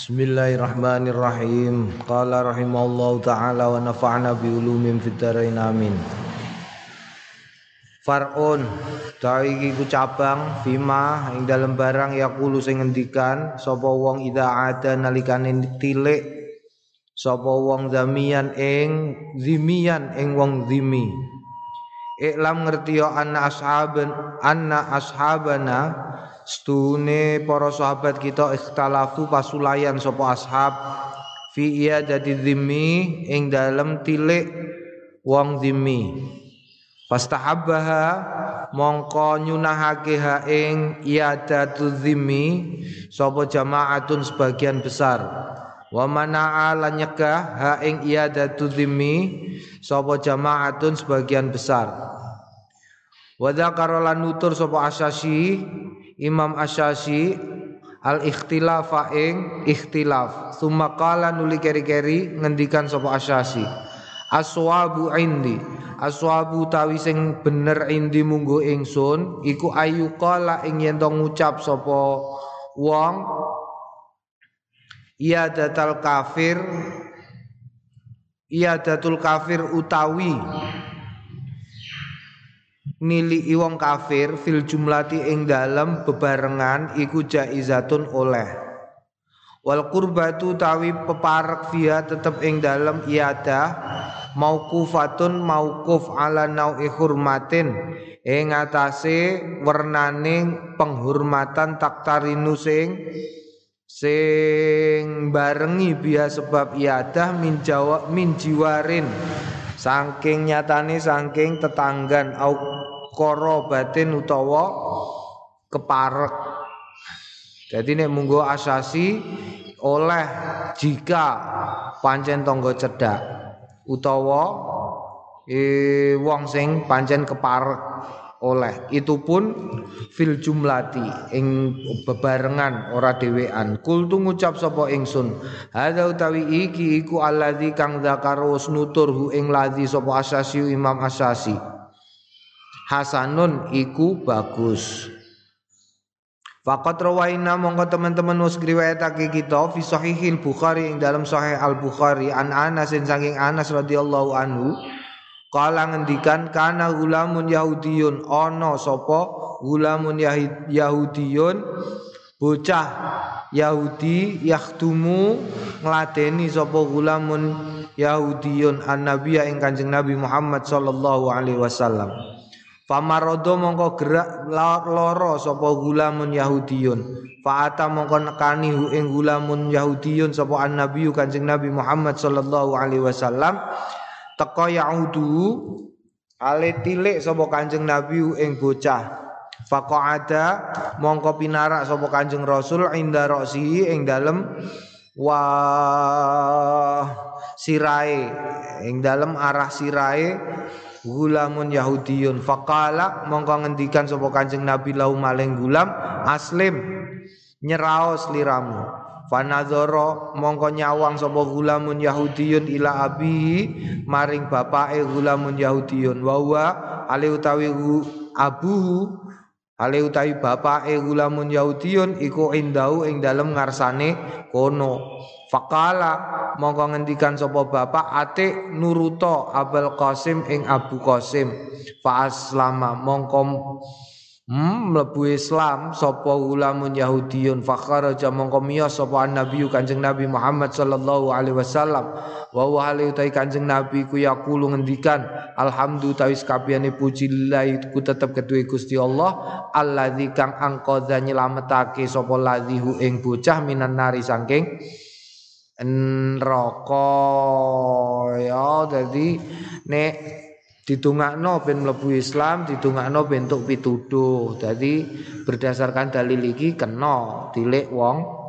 Bismillahirrahmanirrahim. Qala rahimallahu taala wa nafa'na bi ulumin fid dharain amin. Far'un tawi iki ku cabang fima ing dalem barang yaqulu sing ngendikan sapa wong ida ada nalikane tilik sapa wong zamian ing zimian ing wong zimi. Iklam ngerti yo anna ashaban anna ashabana Stune para sahabat kita ikhtalafu pasulayan sapa ashab fi iya dadi zimmi ing dalem tilik wong zimmi. Fastahabbaha mongko nyunahake ha ing iadatu zimmi sapa jamaatun sebagian besar. Wa mana'a lan nyegah ha ing iadatu zimmi sapa jamaatun sebagian besar. Wa dzakara lan nutur sapa asasi Imam Asyasi al ikhtilafa ing ikhtilaf. Summa nuli keri-keri ngendikan sapa Asyasi aswabu indi. Aswabu tawi sing bener indi munggo ingsun iku ayu qala ing yen ngucap sapa wong iya datal kafir iya datul kafir utawi nili wong kafir fil jumlati ing dalem bebarengan iku jaizatun oleh. Wal qurbatu tawi peparek via tetep ing dalem iada mauqufatun mauquf ala nau'i hurmatin. Ing atase wernaning penghormatan taktarinu sing sing barengi biya sebab iadah min jawa min jiwarin. Saking nyatane saking tetanggan au batin utawa keparek. Jadi nek munggo asasi oleh jika pancen tonggo cedak utawa e, wong sing pancen keparek oleh. Itu pun fil jumlati ing bebarengan ora dhewean. Kul tu ngucap sapa ingsun hadza utawi iki iku alladzi kang zakarus nuturhu ing ladzi sapa asasi imam asasi hasanun iku bagus. Fakat rawaina mongko teman-teman wis kita fi sahihil Bukhari ing dalam sahih Al Bukhari an Anas saking Anas radhiyallahu anhu kala ngendikan kana gulamun yahudiyun. Ana sapa? Gulamun yahudiyun. Bocah Yahudi yakhdumu ngladeni sapa? Gulamun yahudiyun. An nabiya ing Kanjeng Nabi Muhammad sallallahu alaihi wasallam Famarodo mongko gerak loro sapa gulamun Yahudiyun. Fa'ata mongko nekani hu ing gulamun Yahudiyun sapa annabiyu Kanjeng Nabi Muhammad sallallahu alaihi wasallam. Teka Yahudu ale tilik sapa Kanjeng Nabi ing bocah. Faqa'ada mongko pinarak sapa Kanjeng Rasul inda roksi ing dalem wah sirai ing dalem arah sirai gulamun yahudiyun. Faqala mongko ngendikan sapa kanjeng nabi lau maling gulam aslim nyeraos liramu fanadzara mongko nyawang sapa gulamun yahudiyun ila abi maring bapake gulamun yahudiyun. Wa huwa ali utawi abuhu ali utawi bapake gulamun yahudiyun iku indau ing dalem ngarsane kono Fakala mongko ngendikan sapa bapak ate nuruto Abul Qasim ing Abu Qasim. Fa aslama mongko Hmm, mlebu Islam sapa ulamun Yahudiyun. Fakharaja mongko miyos sapa Nabi Kanjeng Nabi Muhammad sallallahu alaihi wasallam. Wa wa Kanjeng Nabi ku yaqulu ngendikan alhamdulillah tawis kabehane puji lillahi ku tetep keduwe Gusti Allah alladzi kang angqadha nyelametake sapa ladhihu ing bocah minan nari saking neraka. Ya dadi nek ditungakno ben mlebu Islam ditungakno bentuk pituduh. Dadi berdasarkan dalil iki kena tilik wong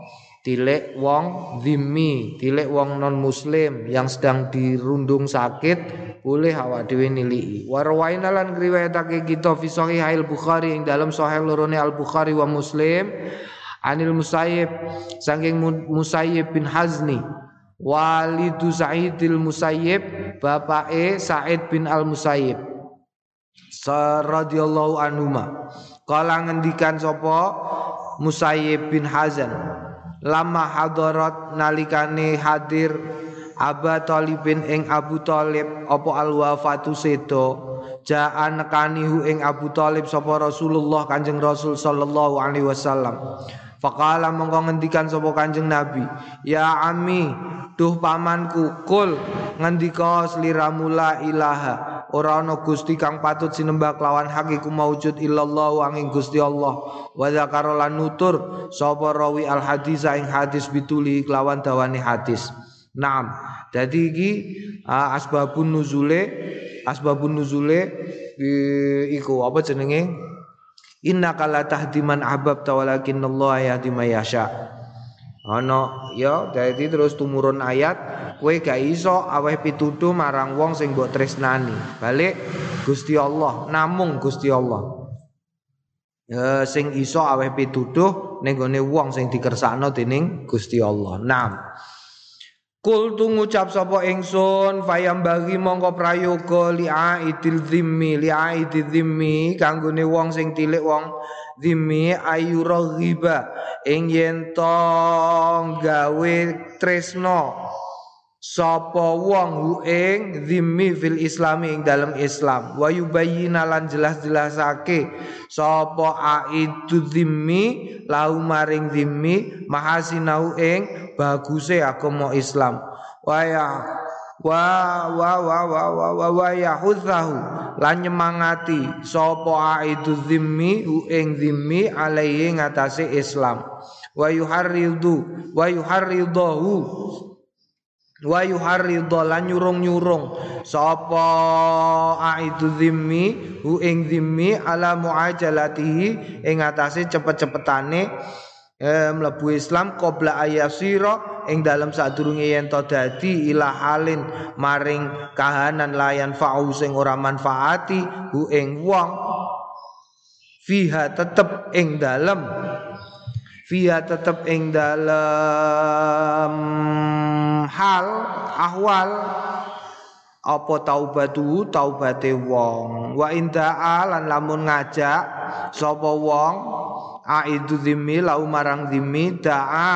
tilik wong zimmi tilik wong non muslim yang sedang dirundung sakit boleh awak dhewe niliki. Warwaina lan riwayatake kita fi sahih al bukhari ing dalam sahih lorone al bukhari wa muslim Anil Musayyib saking Musayyib bin Hazni. Walidu Sa'idil Musayyib bapake Sa'id bin Al Musayyib radhiyallahu anhuma. Kala ngendikan sapa Musayyib bin Hazan. Lama hadarat nalikane hadir Aba Talibin ing Abu Talib apa al wafatu sedo? Jaa nekanihu ing Abu Talib sapa Rasulullah Kanjeng Rasul sallallahu alaihi wasallam Fakala mongko ngendikan sapa Kanjeng Nabi, "Ya ami, duh pamanku, kul ngendika sliramu la ilaha, ora ana Gusti kang patut sinembah kelawan hakiku maujud illallah angin Gusti Allah." Wa nutur sapa rawi al hadis ing hadis bituli kelawan dawane hadis. Naam. Dadi iki uh, asbabun nuzule asbabun nuzule iku apa jenenge? Inna kala tahdiman ahbab tawalakin Allah yahdi mayasya. Ana ya dadi terus tumurun ayat kowe gak iso aweh pituduh marang wong sing mbok tresnani. Balik Gusti Allah, namung Gusti Allah. Ya sing iso aweh pituduh ning wong sing dikersakno dening Gusti Allah. Naam. Kul tu ngucap sapa ingsun fayam bagi mongko prayoga li'aidil dhimmi. Li'aidil dhimmi kanggone wong sing tilik wong dhimmi ayura ghiba ing yen gawe tresno sapa wong hu ing dhimmi fil islami ing dalam Islam. Wa yubayyina lan jelas-jelasake sapa aidu dhimmi lau maring dhimmi mahasinau ing baguse agama Islam. Wa ya wa wa wa wa wa wa wa yahudzahu lan nyemangati sapa aidu dhimmi hu ing dhimmi alaihi ngatasé Islam. Wa yuharridu wa yuharridahu. Wa yuharridha lan nyurung-nyurung. Sapa aidu dhimmi hu ing dhimmi ala muajalatihi ing cepet-cepetane eh, mlebu Islam qabla ayasira ing dalam sadurunge yen to dadi ila halin maring kahanan layan fa'u sing ora manfaati hu ing wong. Fiha tetep ing dalem. Fiha tetep ing dalam hal ahwal. Apa taubatu taubate wong. Wa inda lan lamun ngajak sapa wong aidu dhimmi lau marang dhimmi da'a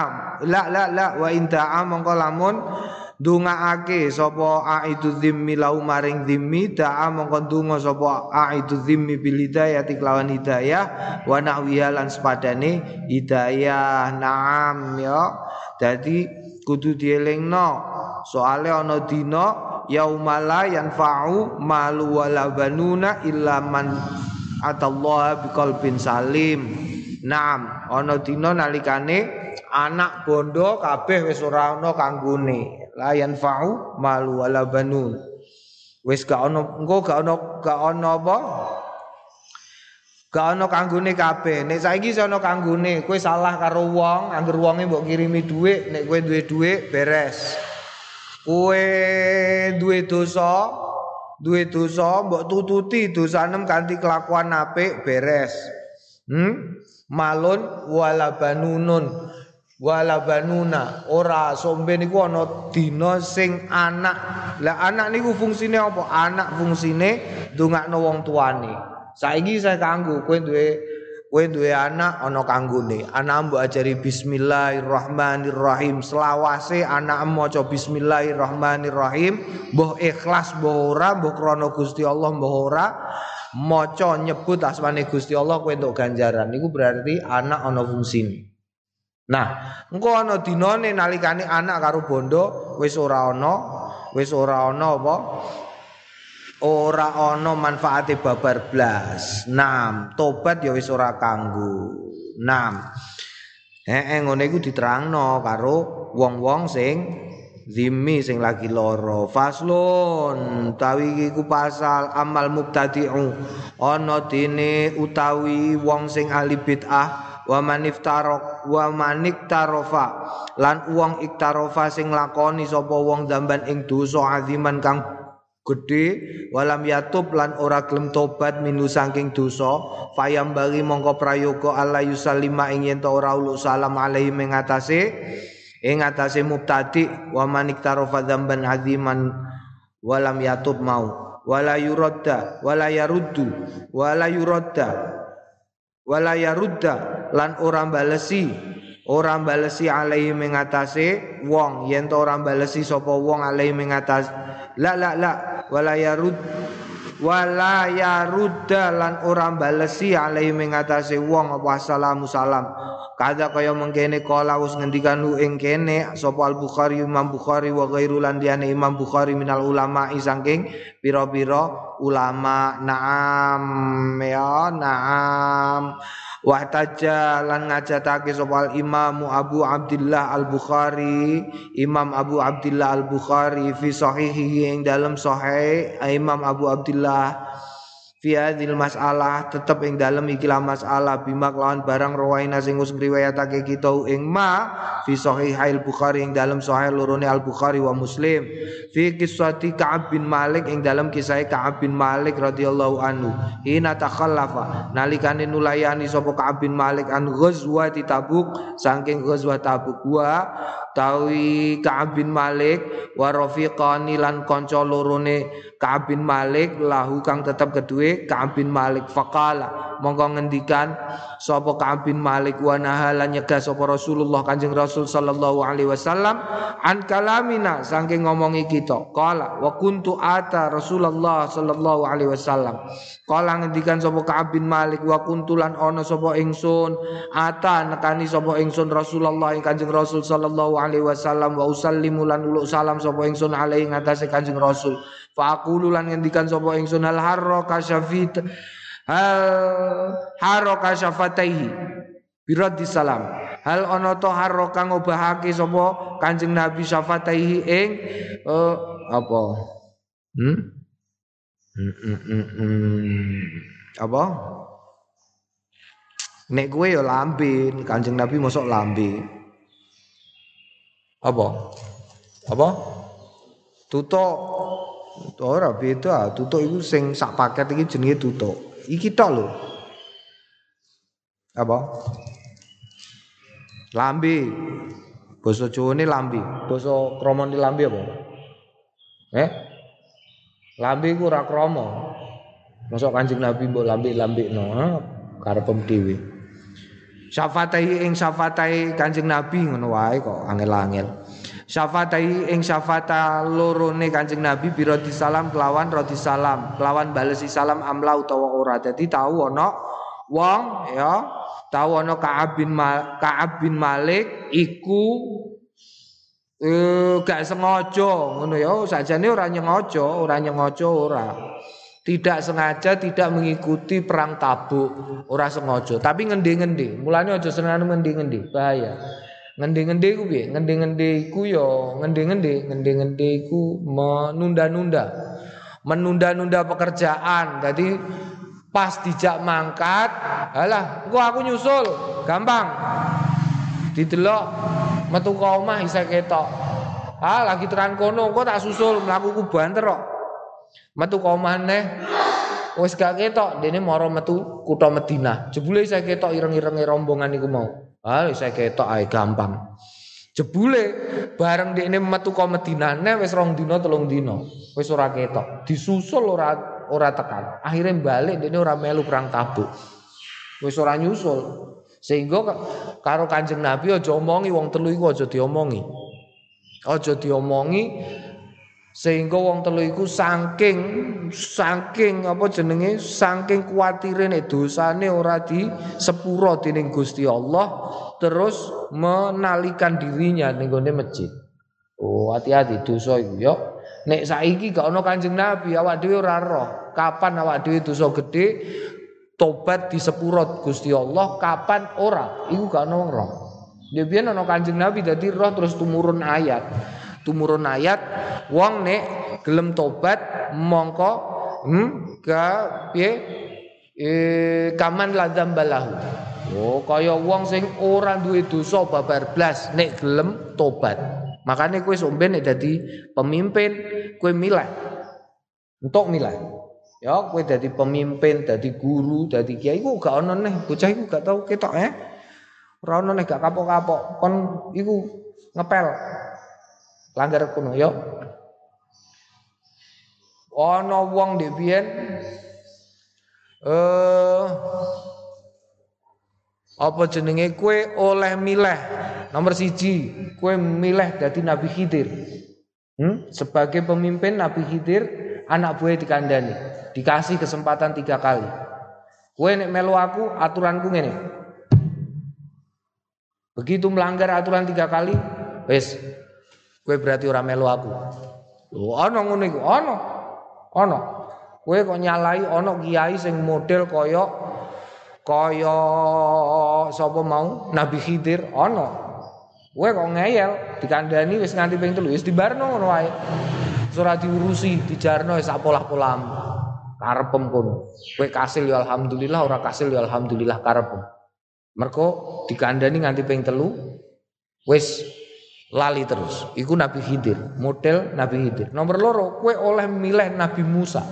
la la la wa inda mongko lamun ndongaake sapa aidu dhimmi lau maring dhimmi da'a mongko ndonga sapa aidu dhimmi bil hidayah kelawan hidayah wa nahwiha lan sepadane hidayah. Naam ya. Dadi kudu dielingno. Soale ana dina yaumala yanfa'u malu wala banuna illa man atallaha biqalbin salim Naam ana dina nalikane anak bondo kabeh wis ora ana kanggone la yanfa'u malu wala banun wis gak ana engko gak ana gak ana apa Gak ana kanggone kabeh. Nek saiki iso ana kanggone, kowe salah karo wong, anggere wonge mbok kirimi dhuwit, nek kowe duwe dhuwit beres. Kowe duwe dosa, duwe dosa mbok tututi dosanem kanthi kelakuan apik beres. Hmm? Malun wala banunun wala banuna ora sombe niku ana dina sing anak. Lah anak niku fungsine apa? Anak fungsine ndongakno wong tuane. Saiki saya kanggo kowe duwe kowe duwe anak ana kanggone. Anak mbok ajari bismillahirrahmanirrahim. Selawase anak maca bismillahirrahmanirrahim, mbah ikhlas mbah ora, mbah krana Gusti Allah mbah ora. Maca nyebut asmane Gusti Allah kowe entuk ganjaran. Niku berarti anak ana fungsine. Nah, engko ana dinane nalikane anak karo bondo wis ora ana, wis ora ana apa? ora ana manfaate babar blas. Nam, tobat ya wis ora kanggo. Nam. Heeh ngene iku diterangno karo wong-wong sing zimmi sing lagi loro. Faslun tawi iku pasal amal mubtadi'u. Ana dene utawi wong sing ahli bid'ah wa maniftarok wa maniktarofa lan wong iktarofa sing lakoni sapa wong damban ing dosa aziman kang gede walam yatub lan ora gelem tobat minu saking dosa fayam bagi mongko prayoga Allah yusallima ing yen ora ulu salam alaihi mengatase ing atase mubtadi wa manik tarofa dzamban aziman walam yatub mau. Wala yuradda wala yaruddu wala yuradda wala yarudda. Lan ora balesi ora balesi alaihi mengatasi wong. Yen to ora balesi sapa wong alaihi mengatas la la la wala yarud wala yarudda. Lan ora balesi alaihi mengatasi wong. Apa salam kada kaya mengkene kala wis ngendikan lu ing kene sapa al bukhari imam bukhari wa ghairu lan diane imam bukhari minal ulama isangking pira-pira ulama. Naam ya naam. Wahtaja lan ngajatake sapa Imam Abu Abdullah Al Bukhari, Imam Abu Abdullah Al Bukhari fi sahihihi ing dalam sahih Imam Abu Abdullah fi hadhil masalah tetep ing dalem ikilah masalah bima kelawan barang rawaina sing wis ngriwayatake kita ing ma fi sahihail bukhari ing dalem sahih lorone al bukhari wa muslim. Fi kisati ka'ab bin malik ing dalem kisah ka'ab bin malik radhiyallahu anhu. Ina takhallafa nalikane nulayani sapa ka'ab bin malik an ghazwati tabuk saking ghazwat tabuk. Wa tawi Ka'ab bin Malik wa rafiqani lan kanca lorone Ka'ab bin Malik lahu kang tetep kedue Ka'ab bin Malik. Faqala monggo ngendikan sapa Ka'ab bin Malik wa nahalan nyegah sapa Rasulullah Kanjeng Rasul sallallahu alaihi wasallam an kalamina saking ngomongi kita. Qala wa kuntu ata Rasulullah sallallahu alaihi wasallam. Qala ngendikan sapa Ka'ab bin Malik wa kuntulan ana sapa ingsun ata nekani sapa ingsun Rasulullah Kanjeng Rasul sallallahu alaihi wasallam wa usallimu lan uluk salam sapa ingsun alaihi ngatasé Kanjeng Rasul. Fa aqulu lan ngendikan sapa ingsun hal harra kasyafit hal harra kasyafataihi biraddi salam. Hal ana to harra kang ngobahake sapa Kanjeng Nabi syafataihi ing uh, apa? Hmm? Hmm, hmm, hmm, apa? Nek gue ya lambin, Kanjeng Nabi mosok lambe. Apa? Apa? Tutuk. Ora beda, tutuk iku sing sak paket iki jenenge tutuk. Iki tok lho. Apa? Lambe. Basa Jawane lambe. Basa Kramane lambe apa? Eh? Lambe iku ora krama. Mosok Kanjeng Nabi mbok lambe-lambekno, karepem dhewe. Syafatai ing syafatai Kanjeng Nabi ngono wae kok angel-angel. Syafatai ing syafata lorone Kanjeng Nabi biro salam kelawan roti salam, kelawan balesi salam amla utawa ora. Dadi tahu ana wong ya, tahu ana Ka'ab bin Mal, Ka'ab bin Malik iku eh gak sengaja ngono ya, sajane ora nyengaja, ora nyengaja ora. Tidak sengaja tidak mengikuti perang tabuk, ora sengaja, tapi ngendi-ngendi. Mulane aja seneng ngendi-ngendi, bahaya. Ngendi-ngendi ku piye? Ngendi-ngendi iku ya ngendi-ngendi, ngendi-ngendi iku menunda-nunda. Menunda-nunda pekerjaan. Jadi pas dijak mangkat, alah, gua aku nyusul, gampang. Didelok metu ka omah isa ketok. Ah, lagi terang kono, kok tak susul mlaku ku banter kok. Metu ka omah neh Wis gak ketok dene mara metu kutha Madinah. Jebule saya ketok ireng-irenge rombongan iku mau. Ah saya ketok ae gampang. Jebule bareng dekne metu ka Madinah ne wis rong dina telung dina. Wis ora ketok. Disusul ora ora tekan. Akhirnya balik dekne ora melu perang Tabuk. Wis ora nyusul. Sehingga karo Kanjeng Nabi aja omongi wong telu iku aja diomongi. Aja diomongi sehingga wong telu iku saking saking apa jenenge saking kuatire nek dosane ora di sepuro dening Gusti Allah terus menalikan dirinya ning gone masjid. Oh, hati-hati dosa iku yo. Nek saiki gak ono Kanjeng Nabi, awak dhewe ora roh kapan awak dhewe dosa gede tobat di sepuro Gusti Allah, kapan ora. Iku gak ono roh. Dia biyen ono Kanjeng Nabi dadi roh terus tumurun ayat tumurun ayat wong nek gelem tobat mongko hmm piye? E, kaman ladzam balahu oh kaya wong sing ora duwe dosa babar blas nek gelem tobat. Makanya kowe somben nek dadi pemimpin kowe milah. Untuk milah. Ya kowe dadi pemimpin dadi guru dadi kiai iku gak ono neh. Bocah iku gak tau ketok eh? Ora ono neh gak kapok-kapok. Kon iku ngepel langgar kuno yo. Ana wong biyen eh Apa jenenge kue oleh milih nomor siji kue milih dadi Nabi Khidir. Hmm? Sebagai pemimpin Nabi Khidir anak buah dikandani dikasih kesempatan tiga kali. Kue nek melu aku aturanku ngene. Begitu melanggar aturan tiga kali, wes kue berarti orang melu aku. Lho ana ngono iku, ana. Ana. Kowe kok nyalai ana kiai sing model kaya kaya sapa mau Nabi Khidir ana. Kowe kok ngeyel dikandani wis nganti ping 3 wis dibarno ngono wae. Ora diurusi, dijarno wis polah-polam. Karepem kono. Kowe kasil ya alhamdulillah, ora kasil ya alhamdulillah karepem. Mergo dikandani nganti ping 3 wis lali terus. Iku Nabi Khidir, model Nabi Khidir. Nomor loro, kowe oleh milih Nabi Musa.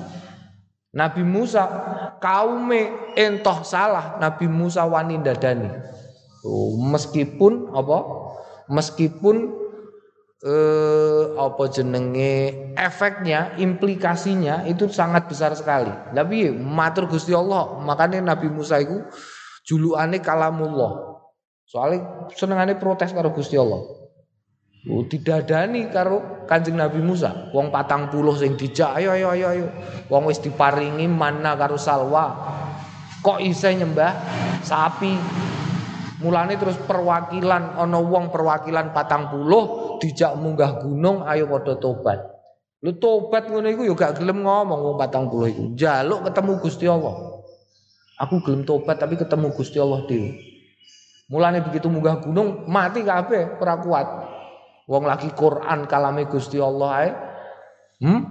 Nabi Musa kaume entoh salah Nabi Musa wani dadani. Oh, meskipun apa? Meskipun eh, apa jenenge efeknya, implikasinya itu sangat besar sekali. Tapi matur Gusti Allah, makanya Nabi Musa itu julukane kalamullah. Soalnya senengane protes karo Gusti Allah. Oh, didadani karo Kanjeng Nabi Musa. Wong patang puluh sing dijak, ayo ayo ayo ayo. Wong wis diparingi mana karo salwa. Kok isih nyembah sapi? Mulane terus perwakilan ana wong perwakilan patang puluh dijak munggah gunung ayo padha tobat. Lu tobat ngono iku ya gak gelem ngomong wong patang puluh iku. Jaluk ketemu Gusti Allah. Aku gelem tobat tapi ketemu Gusti Allah dhewe. Mulane begitu munggah gunung mati kabeh ora kuat. Wong lagi Quran kalame Gusti Allah ae. Hmm?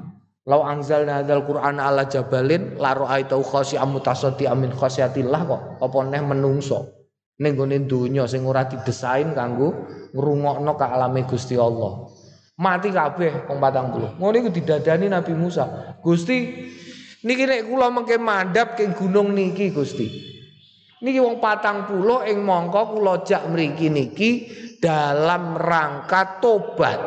Lau anzalna hadzal Qur'an ala jabalin la ra'aitau khasyi'am mutasaddi amin khasyatillah kok apa neh menungso. Ning gone sing ora didesain kanggo ngrungokno kalame Gusti Allah. Mati kabeh wong 40. Ngono iku didadani Nabi Musa. Gusti niki nek kula mengke mandhap ke gunung niki Gusti. Niki wong patang puluh ing mongko kula jak mriki niki dalam rangka tobat.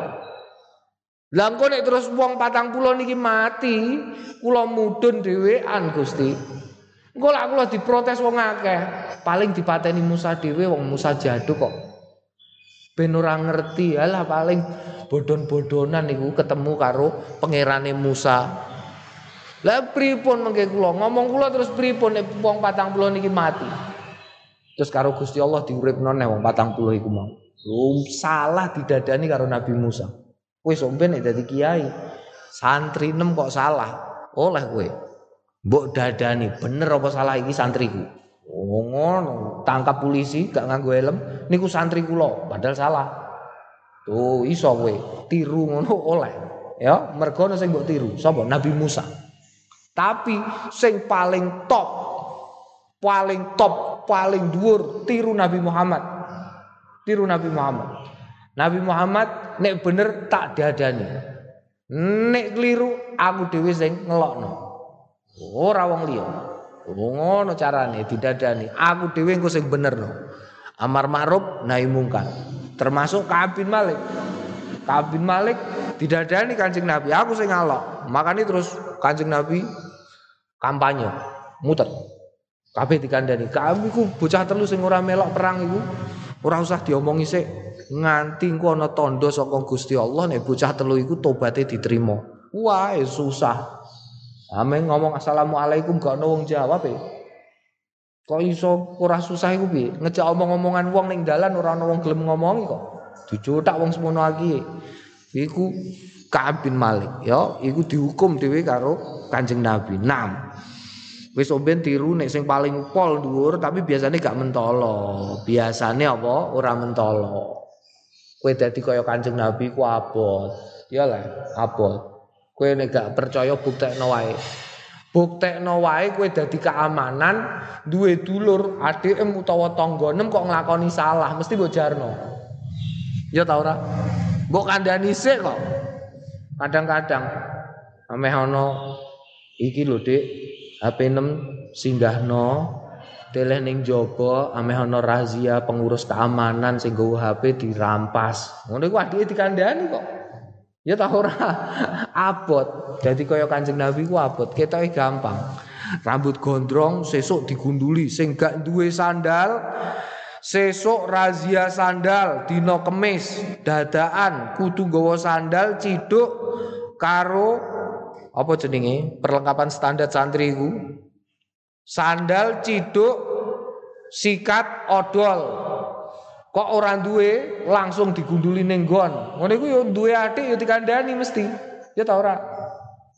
Lah engko nek terus wong patang puluh niki mati, kula mudun dhewean Gusti. Engko lak kula diprotes wong akeh, paling dipateni Musa dhewe wong Musa jaduk kok. Ben ora ngerti, alah paling bodon-bodonan niku ketemu karo pangerane Musa. Lah pripun mengke kula ngomong kula terus pripun nek wong patang puluh niki mati. Terus karo Gusti Allah diuripno nek wong patang puluh iku mau. Lu salah didadani karo Nabi Musa. Kowe somben nek dadi kiai, santri nem kok salah. Oleh kowe. Mbok dadani bener apa salah iki santriku. Oh ngono, tangkap polisi gak nganggo helm, niku santri kula, padahal salah. Tuh iso kowe tiru ngono oleh. Ya, mergo sing mbok tiru, sapa? Nabi Musa. Tapi sing paling top, paling top, paling dhuwur tiru Nabi Muhammad tiru Nabi Muhammad. Nabi Muhammad nek bener tak diadani. Nek keliru aku dhewe sing ngelokno. Ora wong liya. Ngono carane didadani. Aku dhewe engko sing benerno. Amar ma'ruf nahi mungkar. Termasuk Ka'ab bin Malik. Ka'ab bin Malik didadani Kanjeng Nabi. Aku sing ngalok. Makanya terus Kanjeng Nabi kampanye muter. Kabeh dikandani. Ka'ab iku bocah telu sing ora melok perang iku Ora usah diomongi sik nganti engko ana tandha saka Gusti Allah nek bocah telu iku tobaté diterima. Wah, susah. Amen ngomong assalamualaikum gak ono wong jawab e. Kok iso ora susah iku piye? Ngejak omong-omongan wong ning dalan ora ana wong gelem ngomongi kok. Dicotak wong semono iki. Iku Ka'ab bin Malik ya, iku dihukum dhewe karo Kanjeng Nabi. 6. Wis omben tiru nek sing paling pol dhuwur tapi biasanya gak mentolo. Biasanya apa? Ora mentolo. Kowe dadi kaya Kanjeng Nabi ku abot. Ya lah, abot. Kowe nek gak percaya buktekno wae. Buktekno wae kowe dadi keamanan duwe dulur, adhem utawa tangganem kok nglakoni salah, mesti mbok jarno. Ya ta ora? Mbok kandhani sik kok. Kadang-kadang ameh ana iki lho Dik, HP 6 singgahno teleh ning jaba ameh ana razia pengurus keamanan sing nggawa HP dirampas. Ngono iku adike dikandani kok. Ya ta ora abot. Dadi kaya Kanjeng Nabi ku abot, ketoke gampang. Rambut gondrong sesuk digunduli sing gak duwe sandal Sesuk razia sandal dina kemis dadaan kudu gawa sandal ciduk karo apa jenenge? Perlengkapan standar santri iku? Sandal ciduk sikat odol. Kok orang duwe? Langsung digunduli ning nggon. Ngono iku yo duwe atik yo dikandani mesti. Ya ta ora?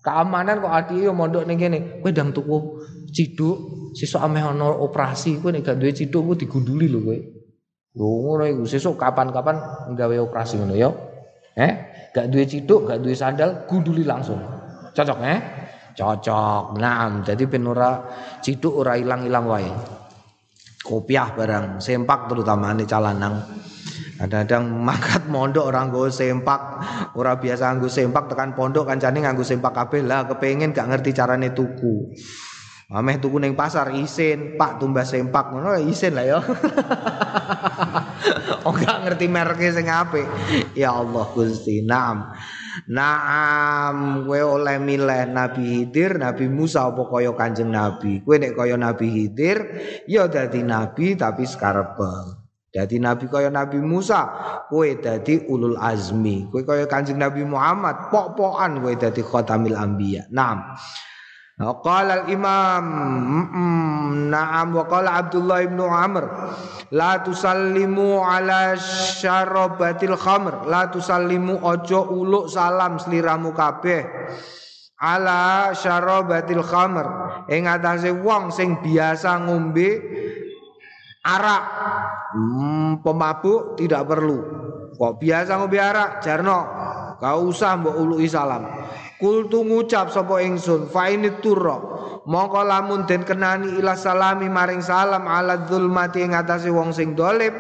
Keamanan kok adik yo mondok ning kene. Kowe ndang tuku ciduk sesuk ameh ana operasi. Kowe nek gak duwe ciduk kowe digunduli lho kowe. Lho ngono iku. Sesuk kapan-kapan nggawe operasi ngono ya. Eh gak duwe ciduk gak duwe sandal gunduli langsung cocok eh? Cocok. Nah jadi ben ora ciduk ora ilang-ilang wae. Kopiah barang sempak terutama ini calanang kadang-kadang mangkat mondok orang gue sempak. Ora biasa nganggo sempak tekan pondok kancane nganggo sempak kabeh. Lah kepengen gak ngerti carane tuku. Ameh tuku ning pasar isin, Pak tumbas sempak. Ngono isin lah ya. oh gak ngerti mereknya sing apik. Ya Allah Gusti, naam. Naam, oleh milih Nabi Hidir, Nabi Musa apa kaya Kanjeng Nabi. Kowe nek kaya Nabi Hidir, ya dadi nabi tapi sekarepe. Dadi nabi kaya Nabi Musa, kowe dadi ulul azmi. Kowe kaya Kanjeng Nabi Muhammad, pok-pokan kowe dadi khatamil anbiya. Naam. Qala al-Imam Na'am. Wa qala Abdullah ibn Amr La tusallimu ala syarabatil khamr. La tusallimu ojo uluk salam seliramu kabeh. Ala syarabatil khamr. Ing atase wong sing biasa ngombe arak hmm, Pemabuk tidak perlu. Kok biasa ngombe arak? Jarno Gak usah mbok uluki salam Kultu ngucap sapa ingsun fa ini turra. Mongko lamun den kenani ila salami maring salam ala dzulmati ing atase wong sing dolim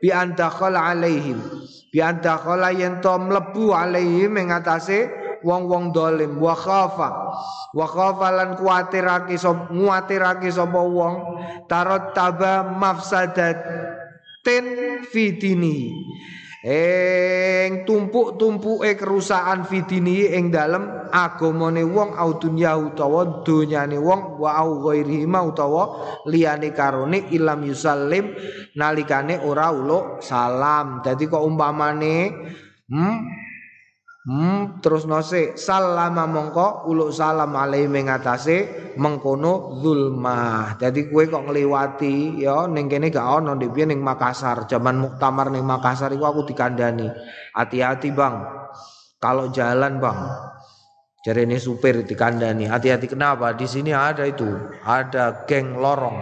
bi antakhala alaihim. Bi antakhala yen to mlebu alaihim ing atase wong-wong dolim. Wa khafa. Wa khafa lan kuatirake sop nguatirake wong. Tarot taba mafsadat ten fitini ing tumpuk-tumpuke kerusakan fidini ing dalem agamane wong au dunya utawa donyane wong wa au ghairihi utawa liyane karone ilam yusallim nalikane ora uluk salam. Dadi kok umpamane hmm Hmm, terus nose salama mongko uluk salam alaihi mengatase mengkono zulmah. Jadi kue kok ngliwati ya ning kene gak ono ndek ning Makassar. Zaman muktamar ning Makassar iku aku dikandani. Hati-hati, Bang. Kalau jalan, Bang. Jadi ini supir dikandani. Hati-hati kenapa? Di sini ada itu, ada geng lorong.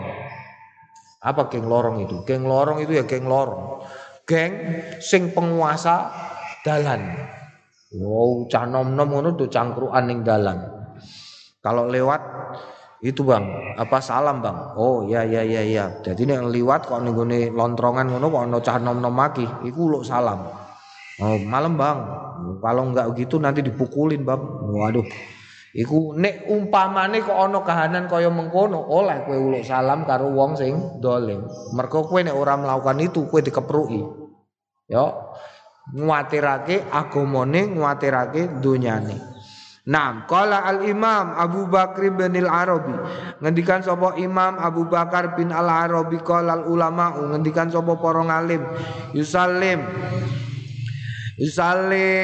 Apa geng lorong itu? Geng lorong itu ya geng lorong. Geng sing penguasa dalan. Wow, cah nom-nom ngono tuh cangkruan ning dalan. Kalau lewat itu bang, apa salam bang? Oh ya ya ya ya. Jadi nih lewat kok nih gue lontrongan ngono kok no cah nom-nom maki, iku lo salam. Oh malam bang, kalau nggak gitu nanti dipukulin bang. Waduh, Iku nek umpamane kok ana kahanan kaya mengkono, oleh kowe uluk salam karo wong sing dolim. Mergo kowe nek ora melakukan itu kowe dikepruki. Yo, nguatirake agamane nguatirake dunyane Nah, qala al-Imam Abu Bakar bin al-Arabi. Ngendikan sapa Imam Abu Bakar bin al-Arabi qala al-ulama ngendikan sapa para ngalim. Yusallim. Yusallim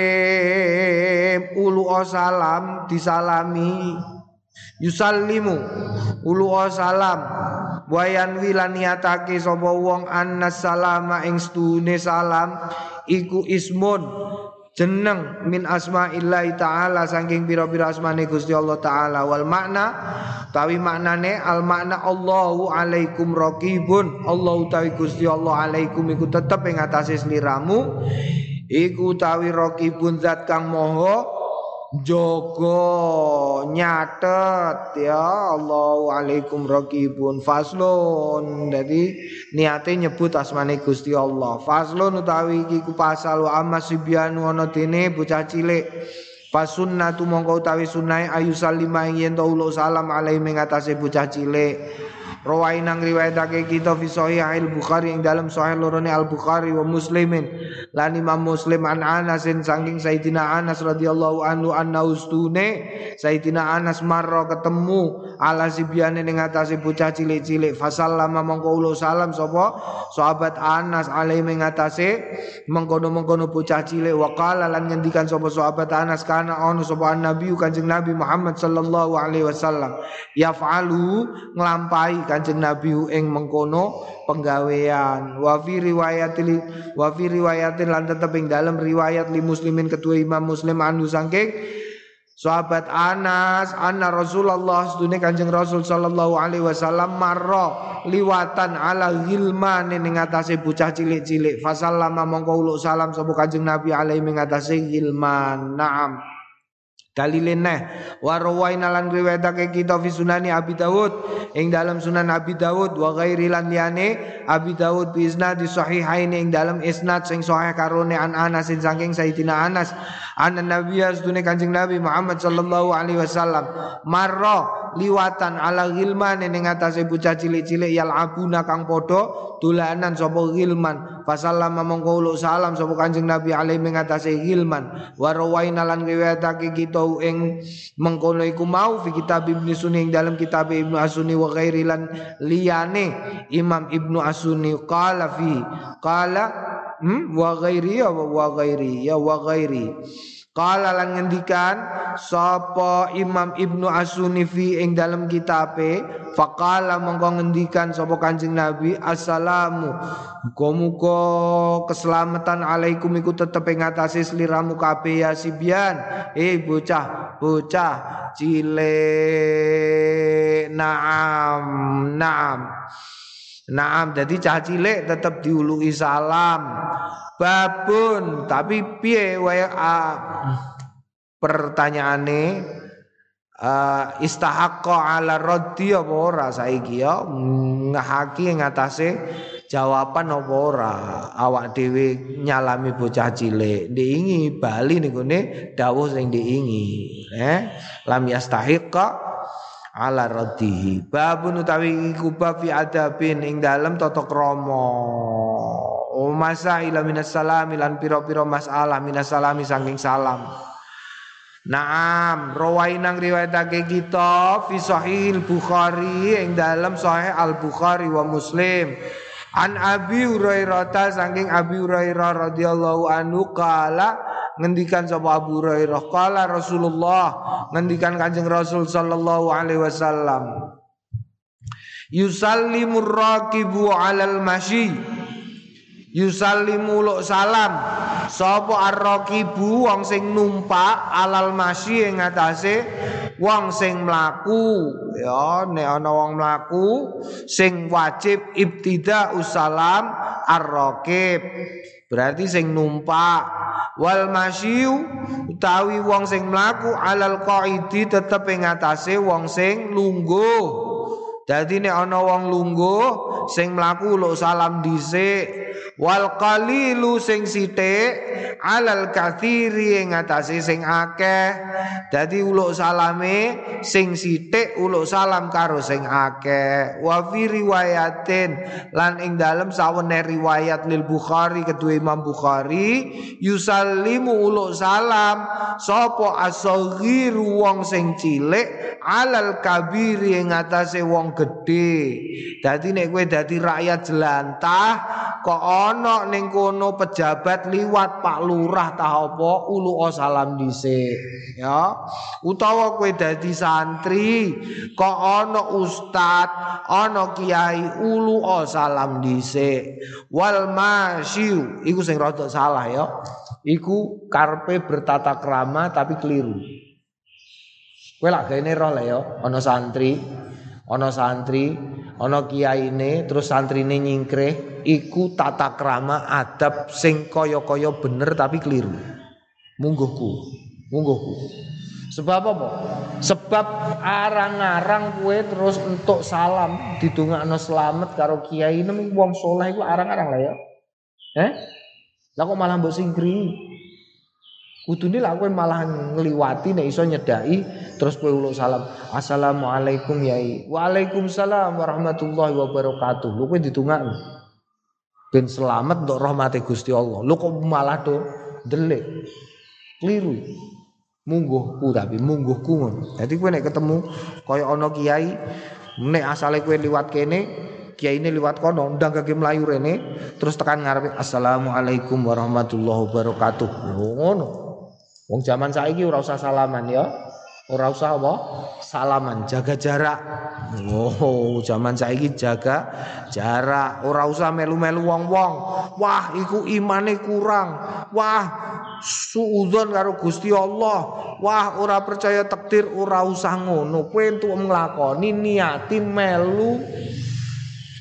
ulu salam disalami. Yusallimu ulu salam wayan wilan niatake sapa wong annas salama ing salam iku ismun jeneng min asma'illahi ta'ala saking pira-pira asmane Gusti Allah taala. Wal makna tawi maknane al makna Allahu alaikum raqibun. Allahu tawi Gusti Allah alaikum iku tetep ing atase sliramu iku tawi raqibun zat kang moho Jogo nyatet ya Allahu alaikum raqibun faslun. Jadi niate nyebut asmane Gusti Allah. Faslun utawi iki ku pasal wa amma sibyanu ana dene bocah cilik fasunnatu mongko utawi sunai ayu salima yen to salam alaihi mengatasi bocah cilik. Rawaina riwayatake kita fi sahih al bukhari ing dalam sahih lorone al bukhari wa muslimin. Lan imam muslim an anas saking sayyidina anas radhiyallahu anhu anna ustune sayyidina anas marra ketemu ala sibyane ning atase bocah cilik-cilik. Fasallama mongko ulo salam sapa? Sahabat anas alaihi ing atase mengkono-mengkono bocah cilik. Wa qala lan ngendikan sapa sahabat anas kana ono sapa nabi kanjeng nabi Muhammad sallallahu alaihi wasallam yaf'alu nglampahi Kanjeng Nabi ing mengkono penggawean. Wa fi riwayatil wa riwayatin lan tetep ing dalam riwayat li muslimin ketua Imam Muslim anu saking Sahabat Anas, anna Rasulullah sedune Kanjeng Rasul sallallahu alaihi wasallam marra liwatan ala gilman ning atase bocah cilik-cilik. Fasallama mongko uluk salam sapa Kanjeng Nabi alaihi ing gilman. Naam. Dalile neh. Wa rawaina lan riwayatake kita fi sunani Abi Dawud. Ing dalam sunan Abi Dawud wa ghairi lan liyane Abi Dawud bi isnad sahihain ing dalam isnad sing sahih karone an Anas saking Sayyidina Anas. Anna Nabi asdune Kanjeng Nabi Muhammad sallallahu alaihi wasallam marra liwatan ala gilman ning atase bocah cilik-cilik yalabuna kang padha dolanan sapa gilman fasallama mongko salam sapa Kanjeng Nabi alaihi ing atase gilman wa rawaina lan riwayatake kita ing mengkono iku mau fi kitab Ibnu Sunni ing dalam kitab Ibnu Asuni wa ghairi lan liyane Imam Ibnu Asuni qala fi qala hmm, wa ghairi ya wa ghairi ya wa ghairi Kala lan ngendikan sapa Imam Ibnu Asuni fi ing dalam kitabe? Faqala mongko ngendikan sapa Kanjeng Nabi assalamu. Muga-muga keselamatan alaikum iku tetep ing atase sliramu kabeh ya sibian eh bocah bocah cilik. Naam naam Naam, jadi cah cilik tetap diului salam. Babun, tapi piye wae pertanyaane uh, istahaqqa ala raddi apa ora saiki ya? Ngahaki ngatasé jawaban apa ora? Awak dhewe nyalami bocah cilik diingi bali niku ne dawuh sing diingi eh? Lam yastahiqqa ala radihi. Babun utawi iku bab fi adabin ing dalem tata krama. O masaila minas salam lan pira-pira masalah minas salami saking salam. Naam, rawainang riwayatake kita fi sahih Bukhari ing dalam sahih Al Bukhari wa Muslim. An Abi Hurairah saking Abi Hurairah radhiyallahu anhu kala ngendikan sapa Abu Hurairah qala Rasulullah ngendikan Kanjeng Rasul sallallahu alaihi wasallam yusallimur raqibu alal masyi yusallimu luk salam. Sapa arraqibu wong sing numpak alal masyi ing atase wong sing mlaku. Ya nek ana wong mlaku sing wajib ibtida usalam arraqib berarti sing numpak. Wal masyu utawi wong sing mlaku alal qaidi tetep ing atase wong sing lungguh. Dadi nek ana wong lungguh sing mlaku lo salam dhisik wal qalilu sing sithik alal kathiri ing atase sing akeh. Dadi uluk salame sing sithik uluk salam karo sing akeh. Wa riwayatin lan ing dalem sawene riwayat lil Bukhari kedua Imam Bukhari yusallimu uluk salam sapa asaghiru wong sing cilik alal kabiri ing atase wong gedhe. Dadi nek kowe dadi rakyat jelantah kok ana ning kono pejabat liwat Pak Lurah tah apa ulu salam dhisik ya. Utawa kowe dadi santri kok ana ustad ana kiai ulu salam dhisik. Wal masyu iku sing rada salah ya. Iku karpe bertata krama tapi keliru. Kowe lak gene roh ya. Ana santri ana santri ana kiyaine terus santrine nyingkreh iku tata krama adab sing kaya-kaya bener tapi keliru. Mungguhku, mungguhku. Sebab apa? Sebab arang-arang kue terus untuk salam didongakno selamat karo kiai nemu wong soleh iku arang-arang lah ya. Eh? Lah kok malah mbok singkri? Kudune lah kowe malah ngliwati nek iso nyedai terus kowe uluk salam. Assalamualaikum yai. Waalaikumsalam warahmatullahi wabarakatuh. Lu kowe ditungakno. Ben selamat untuk rahmati Gusti Allah. Lu kok malah do delik. Keliru. Mungguhku tapi mungguhku ngono. Dadi kowe nek ketemu kaya ana kiai nek asale kowe liwat kene kiai ini liwat kono ndang kaki melayu rene terus tekan ngarepe assalamualaikum warahmatullahi wabarakatuh ngono Wong zaman saiki ora usah salaman ya. Ora usah apa? Salaman, jaga jarak. Oh, zaman saiki jaga jarak. Ora usah melu-melu wong-wong. Wah, iku imane kurang. Wah, suudzon karo Gusti Allah. Wah, ora percaya takdir, ora usah ngono. Kowe entuk nglakoni niati melu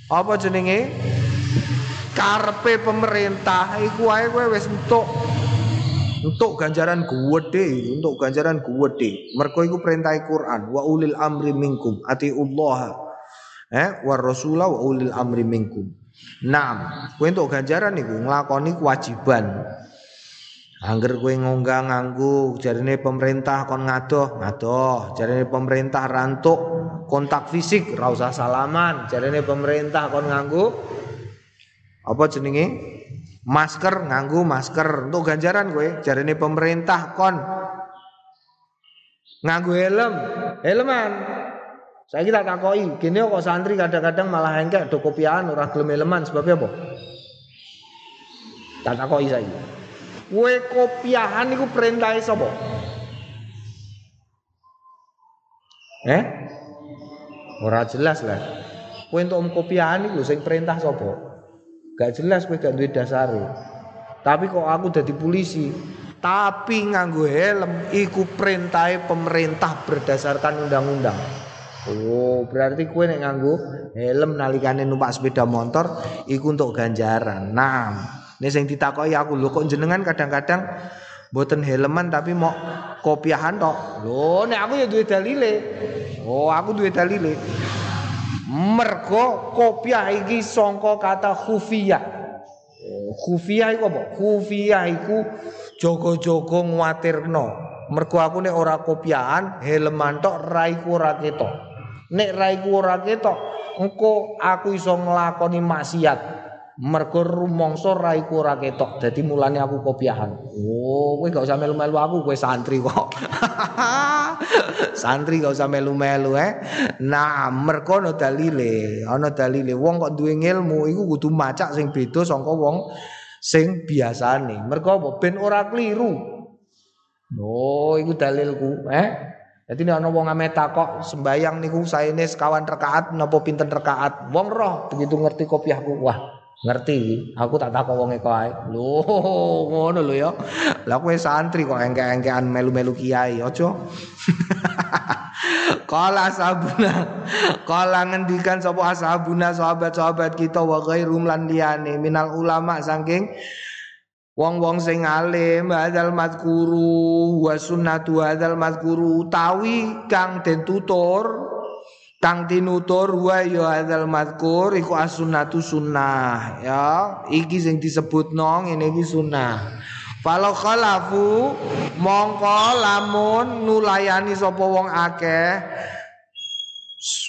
apa jenenge? Karpe pemerintah iku wae kowe wis entuk untuk ganjaran gede, untuk ganjaran gede. Mergo iku perintah Quran, wa ulil amri minkum, Allah. Eh, wa rasula wa ulil amri minkum. Naam, kowe untuk ganjaran niku nglakoni kewajiban. Angger kowe ngonggah nganggo jarine pemerintah kon ngadoh, ngadoh. Jarine pemerintah rantuk kontak fisik, ra usah salaman. Jarine pemerintah kon nganggo apa jenenge? Masker nganggu masker. Untuk ganjaran gue ini pemerintah kon. Nganggu helm. Helman. Saya kita takoi. Gini kok santri kadang-kadang malah hengkek do kopian ora gelem helman. Sebabnya apa? Tak takoi saya gue kopiahan itu perintah sapa? Eh? Ora jelas lah. Gue untuk om kopiahan itu sing perintah sapa Gak jelas kowe gak duwe dasare. Tapi kok aku jadi polisi, tapi nganggo helm iku perintah pemerintah berdasarkan undang-undang. Oh, berarti kue nek nganggo helm nalikane numpak sepeda motor iku untuk ganjaran. Nah, ini sing ditakoki aku lho kok jenengan kadang-kadang boten helman tapi mau kopiahan tok. Lho, nek aku ya duwe dalile. Oh, aku duwe dalile. Mergo kopiah iki sangka kata khufiyah. Khufiyah iku apa? Khufiyah iku jaga-jaga nguatirno. Mergo aku nek ora kopiahan, helman tok raiku ora ketok. Nek raiku ora ketok, engko aku iso nglakoni maksiat mergo rumangsa raiku ora ketok dadi mulane aku kopiahan. Oh kowe gak usah melu-melu aku kowe santri kok. Santri gak usah melu-melu eh. Nah mergo ana dalile ana dalile. Wong kok duwe ilmu iku kudu macak sing beda saka wong sing biasane. Mergo apa? Ben ora kliru oh iku dalilku eh. Jadi nek ana wong ame takok sembayang niku saene sekawan rakaat napa pinten rakaat. Wong roh begitu ngerti kopiahku. Wah, ngerti? Aku tak takok wong eko ae lho ngono lho ya. Lah kowe santri kok engke-engkean melu-melu kiai aja. Kala sabuna Kala ngendikan sapa ashabuna sahabat-sahabat kita wa ghairum minal ulama saking wong-wong sing alim hadzal madkuru wa sunnatu hadzal madkuru utawi kang den tutur Kang tinutur wa ya hadzal madkur iku as-sunnatu sunnah. Ya iki sing disebutno ngene iki sunnah. Falau khalafu mongko lamun nulayani sapa wong akeh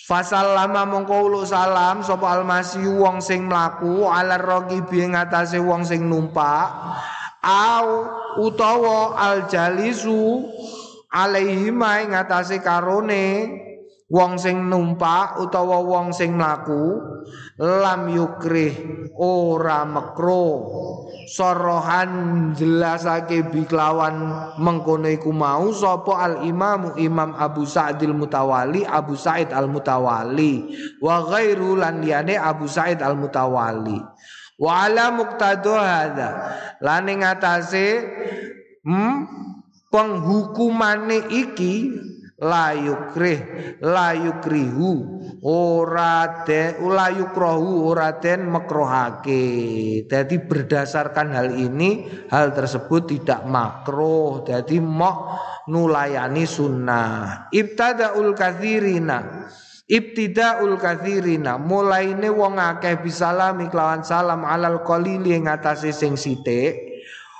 Fasal lama mongko uluk salam sapa almasi wong sing mlaku alar raqibi ngatasé wong sing numpak au utawa al jalisu alaihi ma ngatasé karone wong sing numpak utawa wong sing mlaku lam yukrih ora mekro. Sorohan jelasake biklawan mengkono iku mau sapa al imam imam Abu Sa'dil Mutawali Abu Sa'id al Mutawali wa ghairu lan liyane Abu Sa'id al Mutawali wa ala muqtadu hadza lan ing atase hmm, penghukumane iki layukrih layukrihu. Ora de layukrohu ora den mekrohake. Jadi berdasarkan hal ini hal tersebut tidak makruh. Jadi mok nulayani sunnah. Ibtadaul kathirina ibtidaul kathirina. Mulaine wong akeh bisalami kelawan salam alal qalili ing atase sing sithik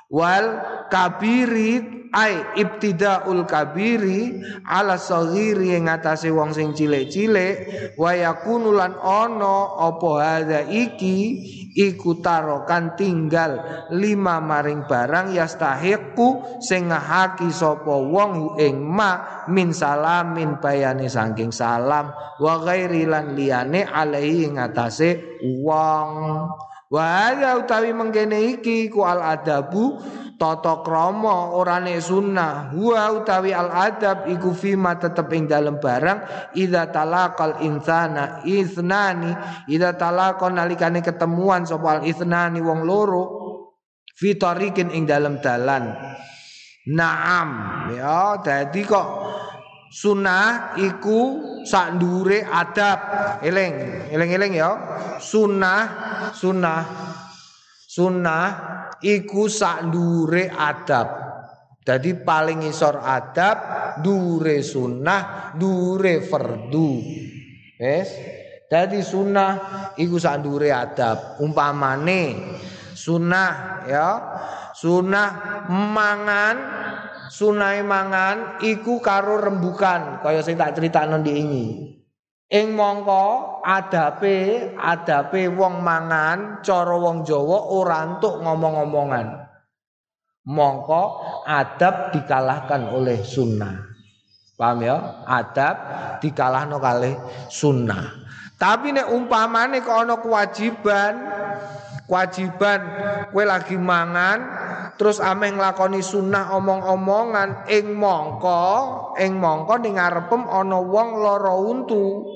wal kabiri ai ibtidaul kabiri ala saghiri ing atase wong sing cilik-cilik wa yakunu lan ana apa hadza iki iku tarokan tinggal lima maring barang yastahiqu sing ngahaki sapa wong ing ma min salamin bayane saking salam wa ghairi lan liyane alaihi ing atase wong wa utawi mengkene iki ku al adabu tata krama orane sunnah. Huwa utawi al adab iku fima tetep ing dalem barang idza talaqal insana isnani idza talaqon nalikane ketemuan sapa al isnani wong loro fi tariqin ing dalem dalan. Naam. Ya dadi kok sunnah iku sak ndure adab. Eling eling-eling ya. Sunnah sunnah. Sunnah iku sak dure adab. Jadi paling isor adab dure sunnah dure fardu. Wes? Jadi sunnah iku sak dure adab. Umpamane sunnah ya. Sunnah mangan sunai mangan iku karo rembukan kaya sing tak critakno ini Ing mongko adape adape wong mangan cara wong Jawa ora entuk ngomong-ngomongan. Mongko adab dikalahkan oleh sunnah. Paham ya? Adab dikalahno kalih sunnah. Tapi nek umpamane kok ana kewajiban kewajiban kowe lagi mangan terus ameh nglakoni sunnah omong-omongan ing mongko ing mongko ning ngarepem ana wong lara untu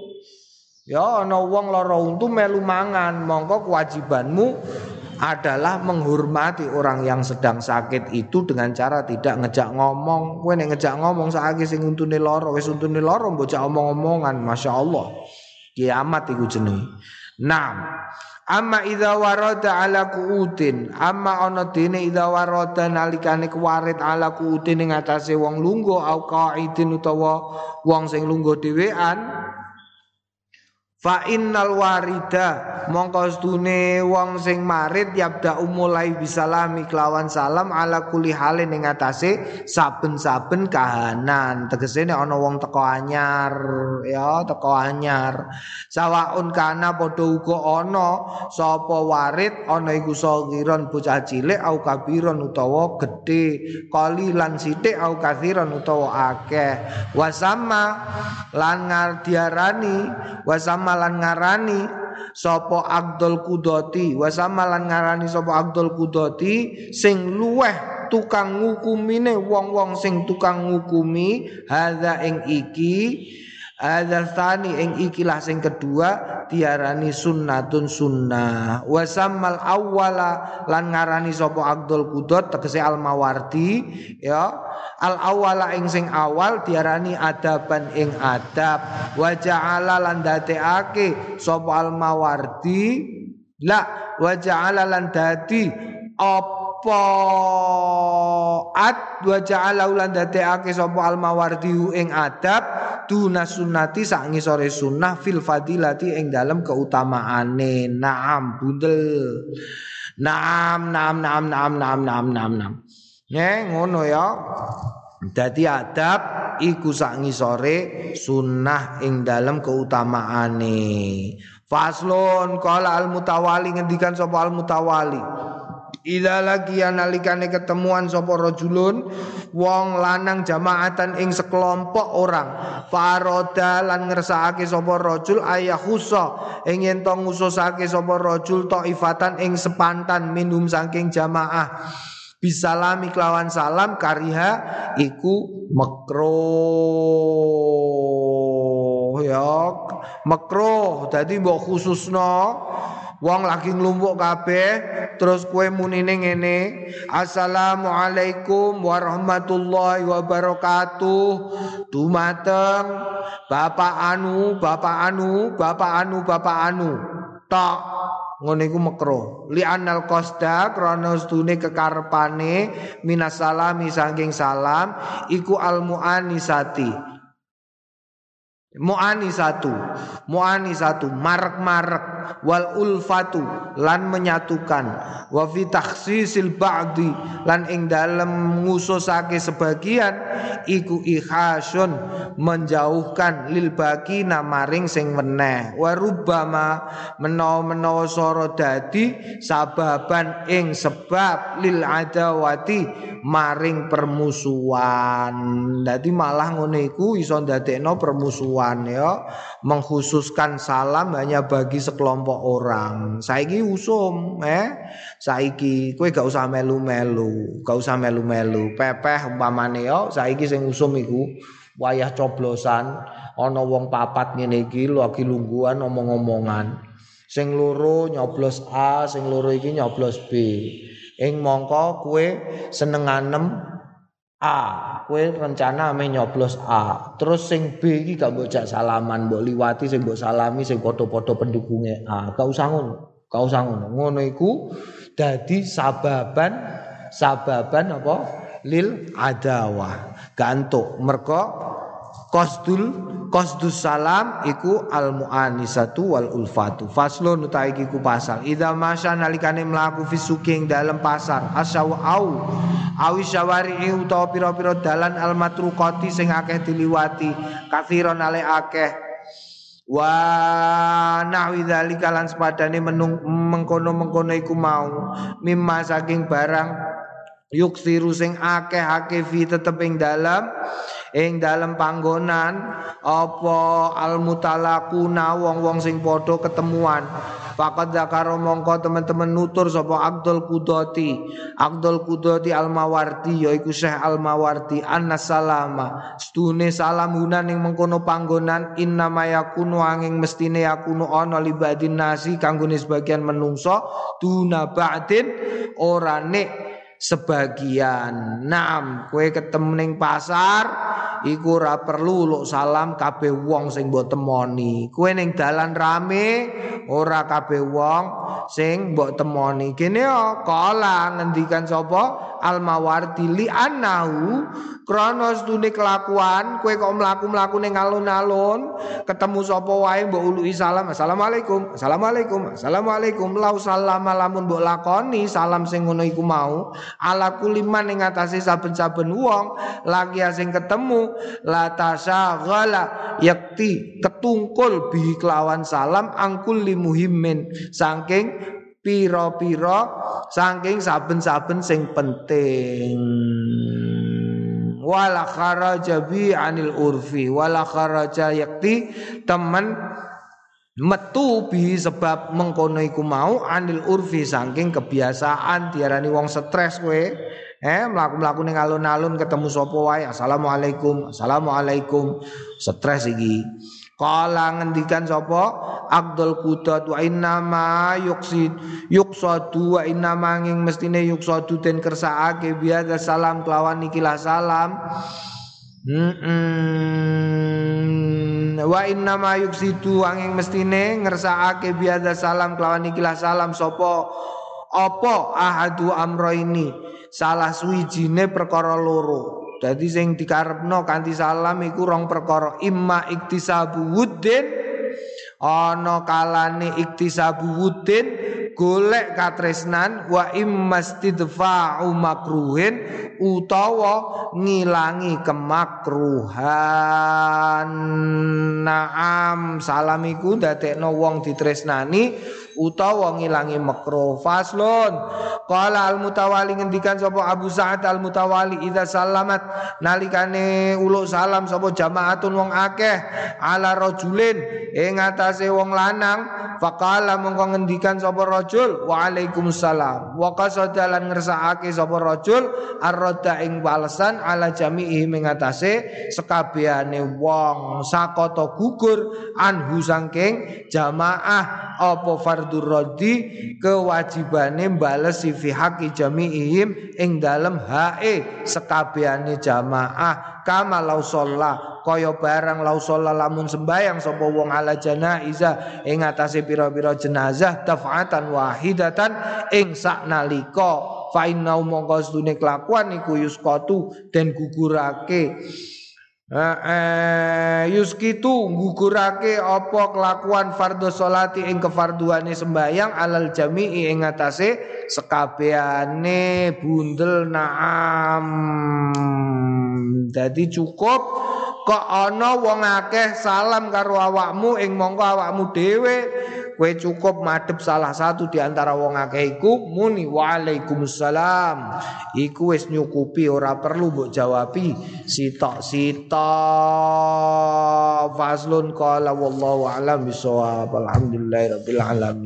ya ana wong lara untu melu mangan mongko kewajibanmu adalah menghormati orang yang sedang sakit itu dengan cara tidak ngejak ngomong. Kowe nek ngejak ngomong saiki sing untune lara, wis untune lara mbocak omong-omongan, masyaallah. Kiamat iku jenenge. Naam. Amma idza warada ala kuutin, amma ana dene idza warada nalikane kuwarit ala kuutin ing atase wong lungguh au qaidin utawa wong sing lungguh dhewean Fa innal warida mongko stune wong sing marit yabda mulai bisalami kelawan salam ala kuli halin ing atase saben-saben kahanan. Tegese nek ana wong teko anyar ya teko anyar. Sawaun kana padha uga ana sapa warid ana iku sagiron bocah cilik au kabiron utawa gedhe lan sithik au kathiron utawa akeh. Wasama lan diarani wasama samalan ngarani Abdul Kudoti wa samalan ngarani sapa Abdul Kudoti sing luweh tukang ngukumine wong-wong sing tukang ngukumi hadza ing iki Adzal ing ikilah sing kedua diarani sunnatun sunnah. Wa sammal awwala lan ngarani sapa Abdul Qudot tegese Al Mawardi ya. Al awwala ing sing awal diarani adaban ing adab. Wa ja'ala lan dadekake sapa Al Mawardi la wa ja'ala lan dadi op apa? Ad wa ja'ala ulan dadekake sapa al mawardi ing adab duna sunnati sak ngisore sunnah fil fadilati ing dalem keutamaane. Naam bundel. Naam naam naam naam naam naam naam naam. Ngono ya. Dadi adab iku sak ngisore sunnah ing dalem keutamaane. Faslon qala al mutawali ngendikan sapa al mutawali. Ila lagi analikane ketemuan sapa rajulun wong lanang jamaatan ing sekelompok orang. Faroda lan ngersakake sapa rajul ayahusa ing yen to ngususake sapa rajul taifatan ing sepantan minum saking jamaah. Bisalami kelawan salam kariha iku makro ya makro dadi mbok khususno Wong lagi nglumpuk kabeh terus kue munine ngene Assalamualaikum warahmatullahi wabarakatuh. Dumateng Bapak anu Bapak anu Bapak anu Bapak anu. Tok ngono iku li anal qasda krana stune kekarepane minas salami saking salam iku al muanisati Mu'ani satu. Mu'ani satu. Marek-marek Wal ulfatu. Lan menyatukan. Wa fi taksisil ba'di. Lan ing dalam ngususake sebagian. Iku ikhasun Menjauhkan Lil bagi namaring sing meneh. Wa rubama Menawa-menawa soro dadi. Sababan ing sebab Lil adawati. Maring permusuhan. Dadi malah ngoneku Iso ndadekno permusuhan Tuhan ya mengkhususkan salam hanya bagi sekelompok orang. Saiki usum, eh. Saiki kowe gak usah melu-melu, gak usah melu-melu. Pepeh umpamane ya saiki sing usum iku wayah coblosan ana wong papat ngene iki lagi lungguhan omong-omongan. Sing loro nyoblos A, sing loro iki nyoblos B. Ing mongko kowe seneng anem A, kowe rencana ame nyoblos A. Terus sing B iki gak mbok salaman, mbok liwati sing mbok salami sing padha-padha pendukungnya A. Gak usah ngono. Gak usah ngono. Ngono iku dadi sababan sababan apa? Lil adawah. Gantuk merko Qasdul qasdus salam iku al muanisatu wal ulfatu. Faslun utai iku pasal. Idza masya nalikane mlaku fisuking dalam pasar asaw au awi syawari utawa pira-pira dalan al matrukati sing akeh diliwati kathiron ale akeh wa nahwi dzalika lan sepadane mengkono-mengkono iku mau mimma saking barang yuksiru sing akeh-akeh fi tetep ing dalam ing dalam panggonan apa al mutalakuna wong-wong sing padha ketemuan. Fakat zakaro mongko teman-teman nutur sapa Abdul Kudoti Abdul Kudoti Al Mawardi yaiku Syekh Al Mawardi anna salama stune salam gunan ing mengkono panggonan inna mayakunu angin mestine yakunu ana libadin nasi kanggone sebagian menungso tuna ba'din ora nek sebagian. Naam, kue ketemu ning pasar iku ora perlu luk salam kabeh wong sing mbok temoni. Kue ning dalan rame ora kabeh wong sing mbok temoni. Kene yo kala ngendikan sapa Al-Mawardi li anahu krana stune kelakuan kowe kok mlaku-mlaku ning alun-alun ketemu sapa wae mbok uluki salam Assalamualaikum Assalamualaikum Assalamualaikum. Lau salam lamun mbok lakoni salam sing ngono iku mau ala kuliman ing atase saben-saben wong lagi sing ketemu la tasaghala yakti ketungkul bi kelawan salam angkul limuhimmin saking piro-piro saking saben-saben sing penting. Wala kharaja bi anil urfi wala kharaja yakti temen metu bi sebab mengkono iku mau anil urfi saking kebiasaan diarani wong stres kowe. Eh mlaku-mlaku ning alun-alun ketemu sapa wae assalamualaikum assalamualaikum. Stres iki Kala ngendikan sapa? Abdul Qudat wa inna ma yuksid yuksadu wa inna manging mestine yuksadu den kersakake biasa salam kelawan ikilah salam. Mm. Wa inna ma yuksidu angin mestine ngersakake biasa salam kelawan ikilah salam. Sapa? Apa ahadu amro ini? Salah suwijine perkara loro Dadi sing dikarepno kanthi salam iku rong perkara. Imma iktisabu wuddin ana kalane iktisabu wuddin golek katresnan wa immastidfa'u makruhin utawa ngilangi kemakruhan. Naam salam iku dadekno wong ditresnani utawa ngilangi makruh faslun. Qala al mutawali ngendikan sapa Abu Sa'ad al mutawali idza salamat nalikane uluk salam sapa jamaatun wong akeh ala rajulin ing atase wong lanang. Faqala mongko ngendikan sapa rajul? Wa alaikumussalam wa qasadalan ngersakake sapa rajul arroda ing balesan ala jami'i ing atase sekabehane wong sakoto gugur anhu sangking jamaah. Apa fardur rodi kewajibane bales fi haqi jami'ihim ing dalem hae sekabehane jamaah. Kama lau kaya barang lau lamun sembayang sapa wong ala janaiza ing atase pira-pira jenazah daf'atan wahidatan ing saknalika. Fa inna mongko kelakuan iku yuskatu den gugurake yuskitu ngugurake apa kelakuan fardhu salati ing kefarduane sembayang alal jami'i ing atase sekabehane bundel naam. Jadi cukup. Kok ana wong akeh salam karo awakmu ing mongko awakmu dhewe kowe cukup madhep salah satu di antara wong akeh iku muni waalaikumsalam. Iku wis nyukupi ora perlu mbok jawabi. Sitok-sitok فاصل قال والله اعلم بالصواب الحمد لله رب العالمين